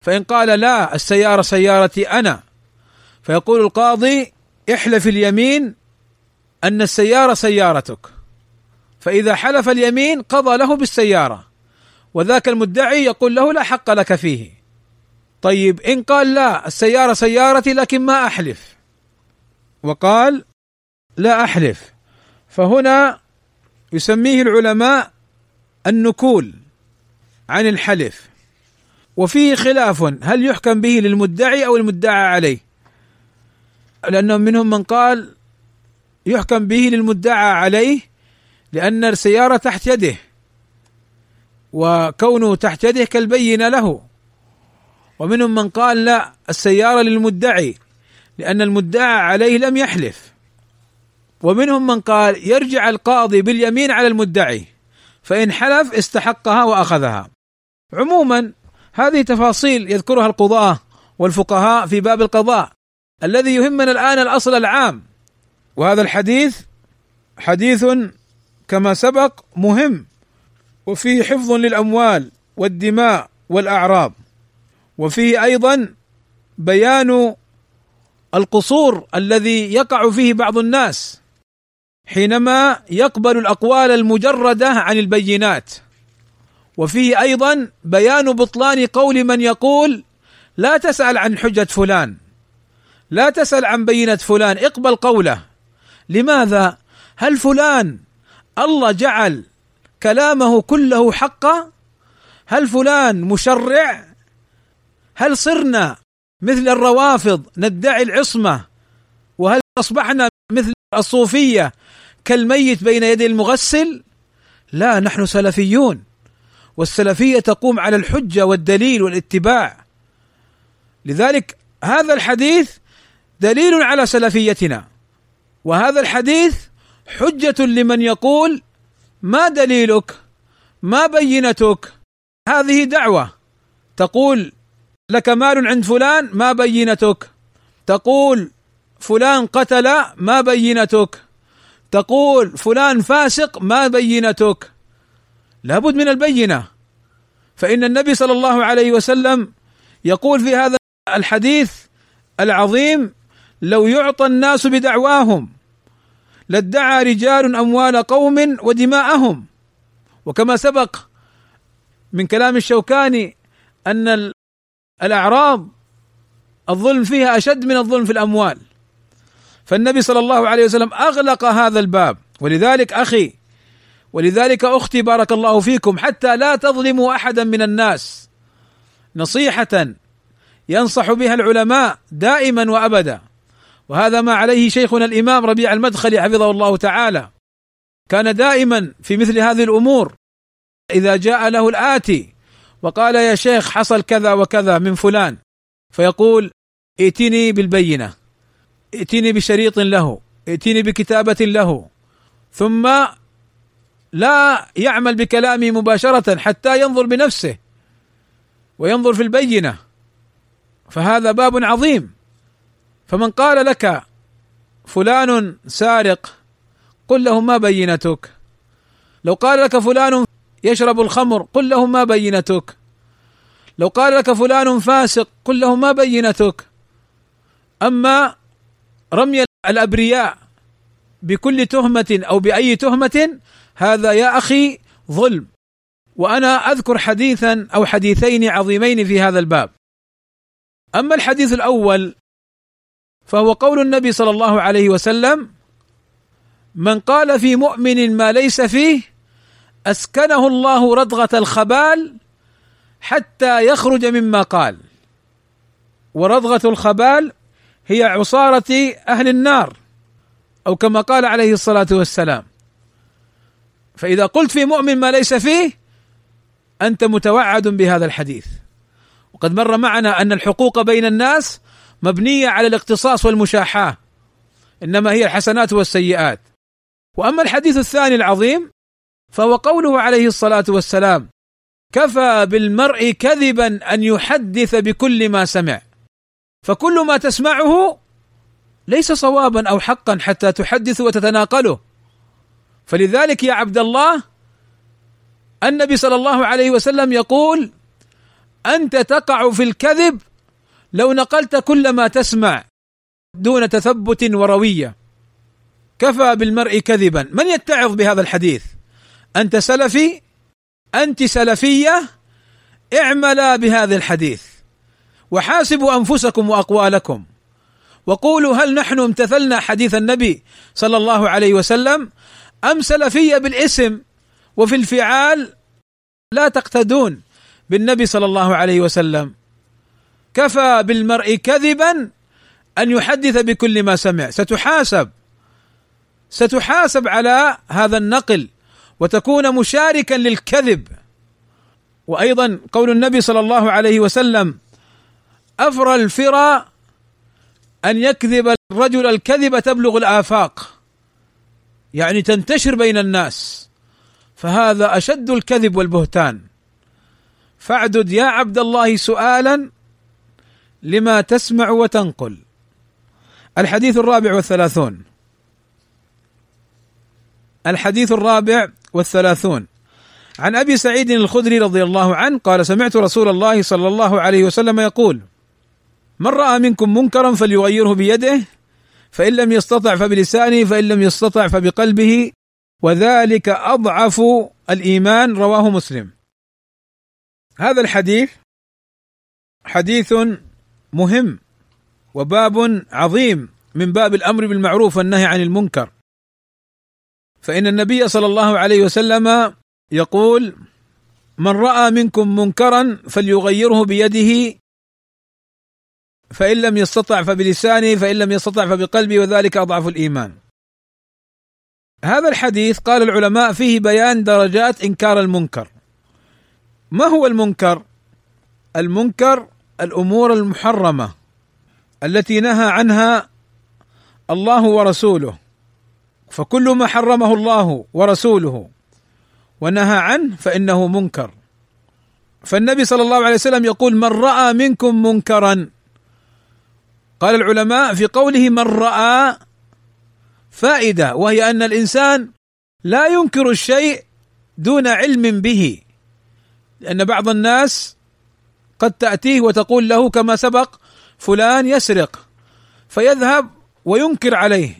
فإن قال لا السيارة سيارتي أنا. فيقول القاضي احلف اليمين أن السيارة سيارتك. فإذا حلف اليمين قضى له بالسيارة. وذاك المدعي يقول له لا حق لك فيه. طيب إن قال لا السيارة سيارتي لكن ما أحلف. وقال لا أحلف. فهنا يسميه العلماء النكول عن الحلف. وفيه خلاف هل يحكم به للمدعي أو المدعى عليه؟ لأنه منهم من قال يحكم به للمدعى عليه لأن السيارة تحت يده وكونه تحت يده كالبينة له. ومنهم من قال لا السيارة للمدعي لأن المدعى عليه لم يحلف. ومنهم من قال يرجع القاضي باليمين على المدعي فإن حلف استحقها وأخذها. عموما هذه تفاصيل يذكرها القضاة والفقهاء في باب القضاء الذي يهمنا الآن الأصل العام. وهذا الحديث حديث كما سبق مهم وفيه حفظ للأموال والدماء والأعراض وفيه أيضا بيان القصور الذي يقع فيه بعض الناس. حينما يقبل الأقوال المجردة عن البينات. وفيه أيضا بيان بطلان قول من يقول لا تسأل عن حجة فلان لا تسأل عن بينة فلان اقبل قوله. لماذا؟ هل فلان الله جعل كلامه كله حقا هل فلان مشرع؟ هل صرنا مثل الروافض ندعي العصمة؟ وهل أصبحنا مثل الصوفية كالميت بين يدي المغسل لا نحن سلفيون والسلفية تقوم على الحجة والدليل والاتباع. لذلك هذا الحديث دليل على سلفيتنا وهذا الحديث حجة لمن يقول ما دليلك؟ ما بينتك؟ هذه دعوة. تقول لك مال عند فلان؟ ما بينتك. تقول فلان قتل؟ ما بينتك. تقول فلان فاسق ما بينتك. لابد من البينة. فإن النبي صلى الله عليه وسلم يقول في هذا الحديث العظيم لو يعطى الناس بدعواهم لادعى رجال أموال قوم ودماءهم. وكما سبق من كلام الشوكاني أن الأعراض الظلم فيها أشد من الظلم في الأموال. فالنبي صلى الله عليه وسلم أغلق هذا الباب. ولذلك أخي ولذلك أختي بارك الله فيكم حتى لا تظلموا أحدا من الناس. نصيحة ينصح بها العلماء دائما وأبدا. وهذا ما عليه شيخنا الإمام ربيع المدخلي حفظه الله تعالى. كان دائما في مثل هذه الأمور. إذا جاء له الآتي وقال يا شيخ حصل كذا وكذا من فلان فيقول ائتني بالبينة. ائتني بشريط له ائتني بكتابة له. ثم لا يعمل بكلامي مباشرة حتى ينظر بنفسه وينظر في البينة. فهذا باب عظيم. فمن قال لك فلان سارق قل له ما بينتك. لو قال لك فلان يشرب الخمر قل له ما بينتك. لو قال لك فلان فاسق قل له ما بينتك. أما رمي الأبرياء بكل تهمة أو بأي تهمة هذا يا أخي ظلم. وأنا أذكر حديثا أو حديثين عظيمين في هذا الباب. أما الحديث الأول فهو قول النبي صلى الله عليه وسلم من قال في مؤمن ما ليس فيه أسكنه الله ردغه الخبال حتى يخرج مما قال. ورضغة الخبال هي عصارة أهل النار أو كما قال عليه الصلاة والسلام. فإذا قلت في مؤمن ما ليس فيه أنت متوعد بهذا الحديث. وقد مر معنا أن الحقوق بين الناس مبنية على الاقتصاص والمشاحاه إنما هي الحسنات والسيئات. وأما الحديث الثاني العظيم فهو قوله عليه الصلاة والسلام كفى بالمرء كذبا أن يحدث بكل ما سمع. فكل ما تسمعه ليس صوابا أو حقا حتى تحدث وتتناقله. فلذلك يا عبد الله النبي صلى الله عليه وسلم يقول أنت تقع في الكذب لو نقلت كل ما تسمع دون تثبت وروية. كفى بالمرء كذبا. من يتعظ بهذا الحديث؟ أنت سلفي أنت سلفية اعملا بهذا الحديث. وحاسبوا أنفسكم وأقوالكم. وقولوا هل نحن امتثلنا حديث النبي صلى الله عليه وسلم؟ أم سلفية بالاسم وفي الفعال لا تقتدون بالنبي صلى الله عليه وسلم؟ كفى بالمرء كذبا أن يحدث بكل ما سمع. ستحاسب. ستحاسب على هذا النقل وتكون مشاركا للكذب. وأيضا قول النبي صلى الله عليه وسلم أفرى الفرى أن يكذب الرجل الكذب تبلغ الآفاق. يعني تنتشر بين الناس. فهذا أشد الكذب والبهتان. فاعدد يا عبد الله سؤالا لما تسمع وتنقل. الحديث الرابع والثلاثون. الحديث الرابع والثلاثون. عن أبي سعيد الخدري رضي الله عنه قال سمعت رسول الله صلى الله عليه وسلم يقول من رأى منكم منكرا فليغيره بيده فإن لم يستطع فبلسانه فإن لم يستطع فبقلبه وذلك أضعف الإيمان رواه مسلم. هذا الحديث حديث مهم وباب عظيم من باب الأمر بالمعروف والنهي عن المنكر. فإن النبي صلى الله عليه وسلم يقول من رأى منكم منكرا فليغيره بيده فإن لم يستطع فبلسانه فإن لم يستطع فبقلبه وذلك أضعف الإيمان. هذا الحديث قال العلماء فيه بيان درجات إنكار المنكر. ما هو المنكر؟ المنكر الأمور المحرمة التي نهى عنها الله ورسوله. فكل ما حرمه الله ورسوله ونهى عنه فإنه منكر. فالنبي صلى الله عليه وسلم يقول من رأى منكم منكرا قال العلماء في قوله من رأى فائدة وهي أن الإنسان لا ينكر الشيء دون علم به. لأن بعض الناس قد تأتيه وتقول له كما سبق فلان يسرق فيذهب وينكر عليه.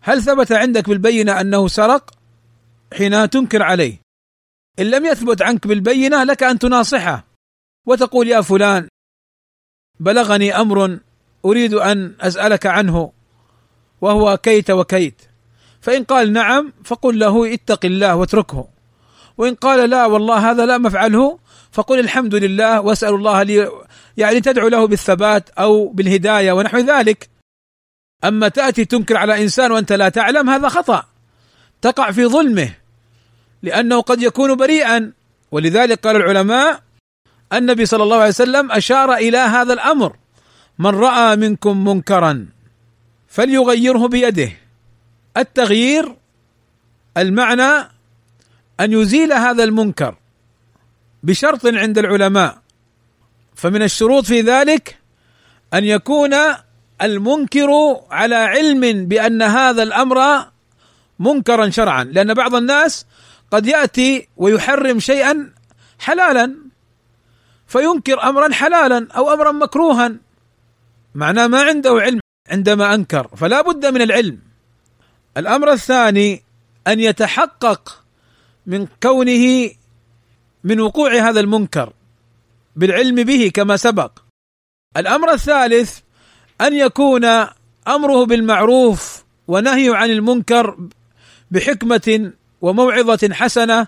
هل ثبت عندك بالبينة أنه سرق؟ حين تنكر عليه. إن لم يثبت عنك بالبينة لك أن تناصحه وتقول يا فلان بلغني أمر أريد أن أسألك عنه وهو كيت وكيت. فإن قال نعم فقل له اتق الله واتركه. وإن قال لا والله هذا لا مفعله فقل الحمد لله وأسأل الله لي يعني تدعو له بالثبات أو بالهداية ونحو ذلك. أما تأتي تنكر على إنسان وأنت لا تعلم هذا خطأ. تقع في ظلمه لأنه قد يكون بريئا. ولذلك قال العلماء النبي صلى الله عليه وسلم أشار إلى هذا الأمر. من رأى منكم منكرا فليغيره بيده. التغيير المعنى أن يزيل هذا المنكر بشرط عند العلماء. فمن الشروط في ذلك أن يكون المنكر على علم بأن هذا الأمر منكرا شرعا. لأن بعض الناس قد يأتي ويحرم شيئا حلالا فينكر امرا حلالا أو امرا مكروها. معناه ما عنده علم عندما أنكر فلا بد من العلم. الأمر الثاني أن يتحقق من كونه من وقوع هذا المنكر بالعلم به كما سبق. الأمر الثالث أن يكون أمره بالمعروف ونهيه عن المنكر بحكمة وموعظة حسنة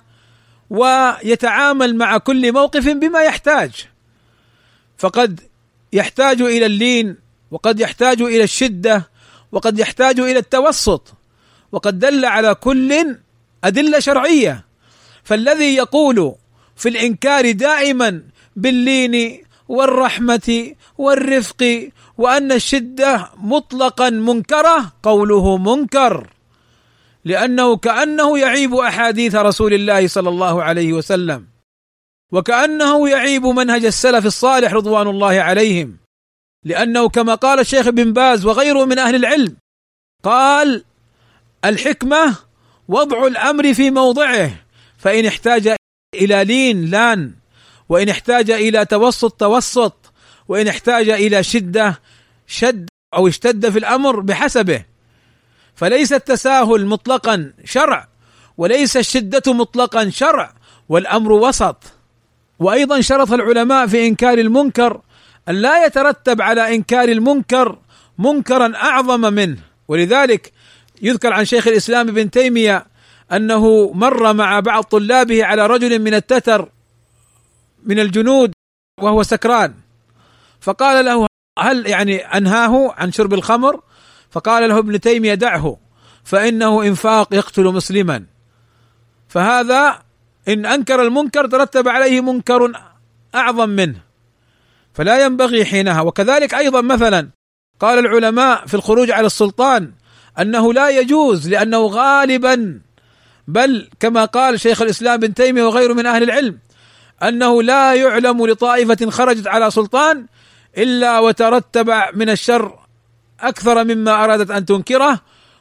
ويتعامل مع كل موقف بما يحتاج. فقد يحتاج إلى اللين وقد يحتاج إلى الشدة وقد يحتاج إلى التوسط وقد دل على كل أدلة شرعية. فالذي يقول في الإنكار دائما باللين والرحمة والرفق وأن الشدة مطلقا منكرة قوله منكر. لأنه كأنه يعيب أحاديث رسول الله صلى الله عليه وسلم. وكأنه يعيب منهج السلف الصالح رضوان الله عليهم. لأنه كما قال الشيخ بن باز وغيره من أهل العلم قال الحكمة وضع الأمر في موضعه فإن احتاج إلى لين لأن وإن احتاج إلى توسط توسط وإن احتاج إلى شدة شد أو اشتد في الأمر بحسبه. فليس التساهل مطلقا شرع وليس الشدة مطلقا شرع والأمر وسط. وأيضا شرط العلماء في إنكار المنكر أن لا يترتب على إنكار المنكر منكرا أعظم منه. ولذلك يذكر عن شيخ الإسلام ابن تيمية أنه مر مع بعض طلابه على رجل من التتر من الجنود وهو سكران. فقال له هل يعني أنهاه عن شرب الخمر؟ فقال له ابن تيمية دعه فإنه إنفاق يقتل مسلما. فهذا إن أنكر المنكر ترتب عليه منكر أعظم منه. فلا ينبغي حينها. وكذلك أيضا مثلا قال العلماء في الخروج على السلطان أنه لا يجوز لأنه غالبا بل كما قال شيخ الإسلام بن تيمية وغيره من أهل العلم أنه لا يعلم لطائفة خرجت على سلطان إلا وترتب من الشر أكثر مما أرادت أن تنكره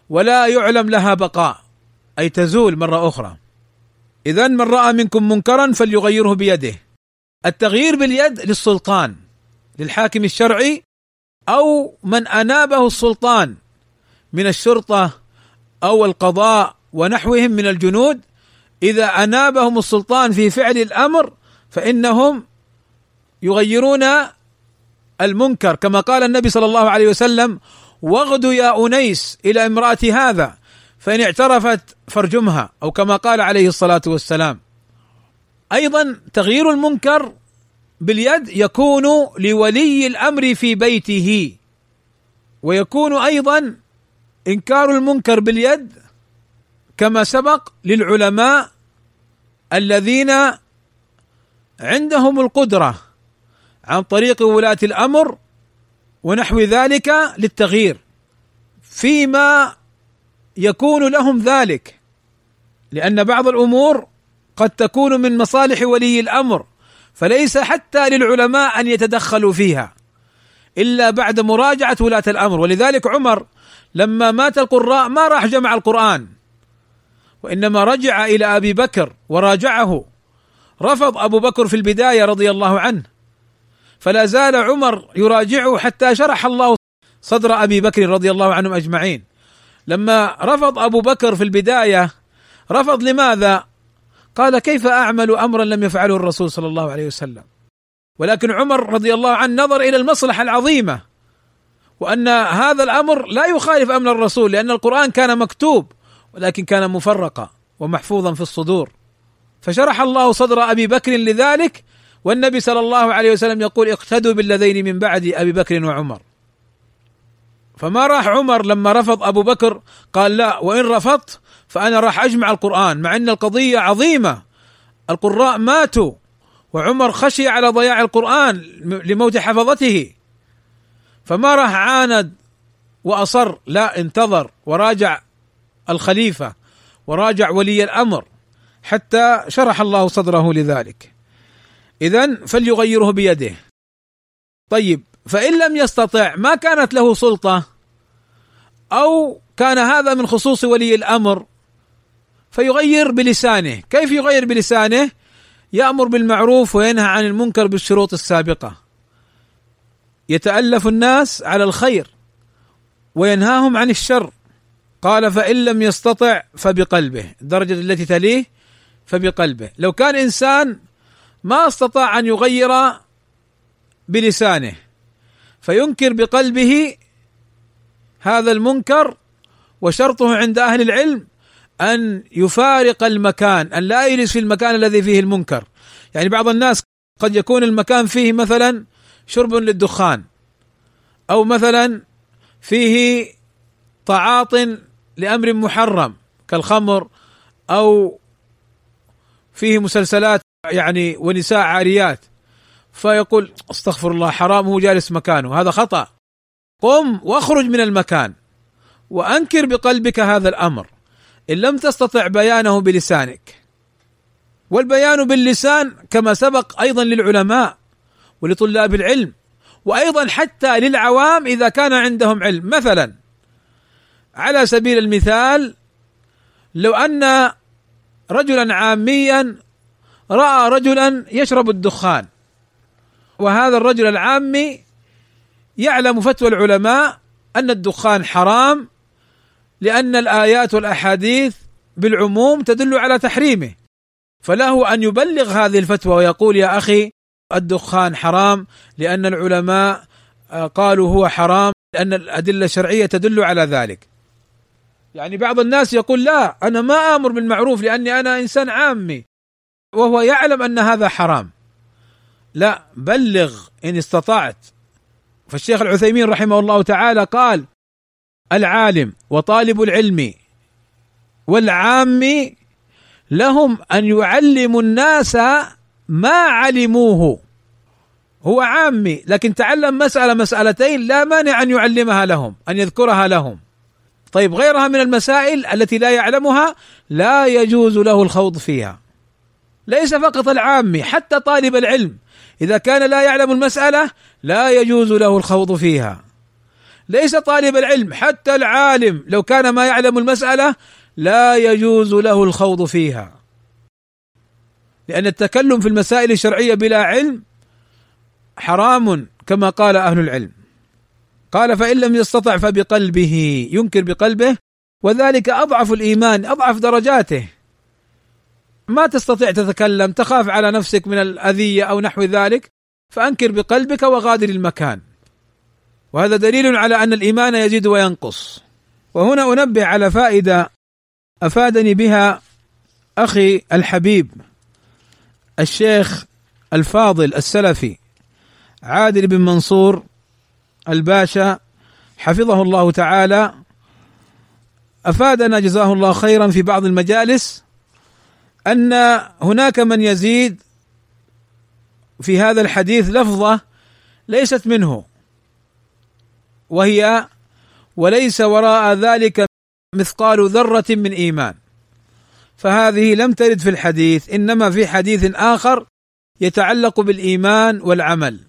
ولا يعلم لها بقاء. أي تزول مرة أخرى. اذا من رأى منكم منكرا فليغيره بيده. التغيير باليد للسلطان للحاكم الشرعي أو من أنابه السلطان من الشرطة أو القضاء ونحوهم من الجنود إذا أنابهم السلطان في فعل الأمر فإنهم يغيرون المنكر كما قال النبي صلى الله عليه وسلم واغدوا يا أنيس إلى امرأة هذا. فإن اعترفت فارجمها أو كما قال عليه الصلاة والسلام. أيضا تغيير المنكر باليد يكون لولي الأمر في بيته. ويكون أيضا إنكار المنكر باليد كما سبق للعلماء الذين عندهم القدرة عن طريق ولاة الأمر ونحو ذلك للتغيير. فيما يكون لهم ذلك. لأن بعض الأمور قد تكون من مصالح ولي الأمر فليس حتى للعلماء أن يتدخلوا فيها إلا بعد مراجعة ولاة الأمر. ولذلك عمر لما مات القراء ما راح جمع القرآن وإنما رجع إلى أبي بكر وراجعه. رفض أبو بكر في البداية رضي الله عنه. فلا زال عمر يراجعه حتى شرح الله صدر أبي بكر رضي الله عنهم أجمعين. لما رفض أبو بكر في البداية رفض لماذا؟ قال كيف أعمل أمرا لم يفعله الرسول صلى الله عليه وسلم؟ ولكن عمر رضي الله عنه نظر إلى المصلحة العظيمة وأن هذا الأمر لا يخالف أمر الرسول لأن القرآن كان مكتوب ولكن كان مفرقا ومحفوظا في الصدور. فشرح الله صدر أبي بكر لذلك والنبي صلى الله عليه وسلم يقول اقتدوا بالذين من بعد أبي بكر وعمر. فما راح عمر لما رفض أبو بكر قال لا وإن رفضت فأنا راح أجمع القرآن مع إن القضية عظيمة. القراء ماتوا وعمر خشي على ضياع القرآن لموت حفظته. فما راح عاند وأصر لا انتظر وراجع الخليفة وراجع ولي الأمر حتى شرح الله صدره لذلك. اذا فليغيره بيده. طيب فإن لم يستطع ما كانت له سلطة أو كان هذا من خصوص ولي الأمر فيغير بلسانه. كيف يغير بلسانه؟ يأمر بالمعروف وينهى عن المنكر بالشروط السابقة. يتألف الناس على الخير وينهاهم عن الشر. قال فإن لم يستطع فبقلبه. الدرجه التي تليه فبقلبه. لو كان إنسان ما استطاع أن يغير بلسانه فينكر بقلبه هذا المنكر وشرطه عند أهل العلم أن يفارق المكان أن لا يجلس في المكان الذي فيه المنكر. يعني بعض الناس قد يكون المكان فيه مثلا شرب للدخان أو مثلا فيه تعاط لأمر محرم كالخمر أو فيه مسلسلات يعني ونساء عاريات. فيقول أستغفر الله حرام هو جالس مكانه. هذا خطأ. قم واخرج من المكان وأنكر بقلبك هذا الأمر. إن لم تستطع بيانه بلسانك. والبيان باللسان كما سبق أيضا للعلماء ولطلاب العلم وأيضا حتى للعوام إذا كان عندهم علم. مثلا على سبيل المثال لو أن رجلا عاميا رأى رجلا يشرب الدخان وهذا الرجل العامي يعلم فتوى العلماء أن الدخان حرام لأن الآيات والأحاديث بالعموم تدل على تحريمه فله أن يبلغ هذه الفتوى ويقول يا أخي الدخان حرام لأن العلماء قالوا هو حرام لأن الأدلة الشرعية تدل على ذلك. يعني بعض الناس يقول لا أنا ما آمر بالمعروف لأني أنا إنسان عامي وهو يعلم أن هذا حرام. لا بلغ إن استطعت. فالشيخ العثيمين رحمه الله تعالى قال العالم وطالب العلم والعام لهم أن يعلموا الناس ما علموه. هو عامي لكن تعلم مسألة مسألتين لا مانع أن يعلمها لهم أن يذكرها لهم. طيب غيرها من المسائل التي لا يعلمها لا يجوز له الخوض فيها. ليس فقط العامي حتى طالب العلم. إذا كان لا يعلم المسألة لا يجوز له الخوض فيها. ليس طالب العلم حتى العالم لو كان ما يعلم المسألة لا يجوز له الخوض فيها. لأن التكلم في المسائل الشرعية بلا علم حرام كما قال أهل العلم. قال فإن لم يستطع فبقلبه ينكر بقلبه وذلك أضعف الإيمان أضعف درجاته. ما تستطيع تتكلم تخاف على نفسك من الأذية أو نحو ذلك فأنكر بقلبك وغادر المكان. وهذا دليل على أن الإيمان يزيد وينقص. وهنا أنبه على فائدة أفادني بها أخي الحبيب الشيخ الفاضل السلفي عادل بن منصور الباشا حفظه الله تعالى أفادنا جزاه الله خيرا في بعض المجالس أن هناك من يزيد في هذا الحديث لفظة ليست منه وهي وليس وراء ذلك مثقال ذرة من إيمان. فهذه لم ترد في الحديث إنما في حديث آخر يتعلق بالإيمان والعمل.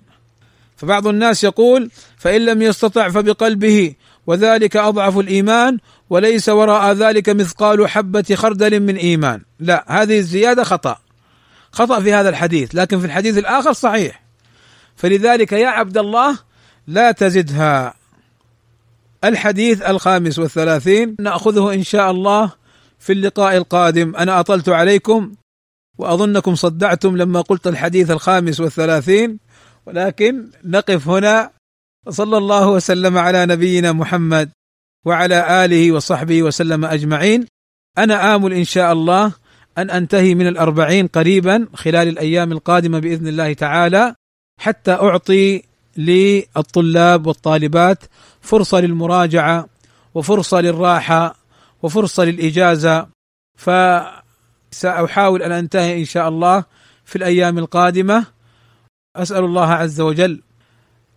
فبعض الناس يقول فإن لم يستطع فبقلبه وذلك أضعف الإيمان وليس وراء ذلك مثقال حبة خردل من إيمان. لا هذه الزيادة خطأ. خطأ في هذا الحديث لكن في الحديث الآخر صحيح. فلذلك يا عبد الله لا تزدها. الحديث الخامس والثلاثين نأخذه إن شاء الله في اللقاء القادم. أنا أطلت عليكم وأظنكم صدعتم لما قلت الحديث الخامس والثلاثين ولكن نقف هنا. وصلى الله وسلم على نبينا محمد. وعلى آله وصحبه وسلم أجمعين. أنا آمل إن شاء الله أن أنتهي من الأربعين قريبا خلال الأيام القادمة بإذن الله تعالى حتى أعطي للطلاب والطالبات فرصة للمراجعة وفرصة للراحة وفرصة للإجازة. فسأحاول أن أنتهي إن شاء الله في الأيام القادمة. أسأل الله عز وجل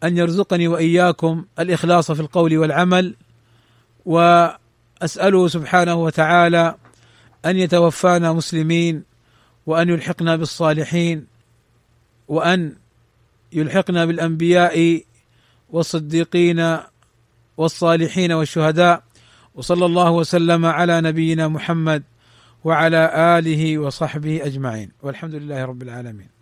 أن يرزقني وإياكم الإخلاص في القول والعمل. وأسأله سبحانه وتعالى أن يتوفانا مسلمين وأن يلحقنا بالصالحين وأن يلحقنا بالأنبياء والصديقين والصالحين والشهداء وصلى الله وسلم على نبينا محمد وعلى آله وصحبه أجمعين والحمد لله رب العالمين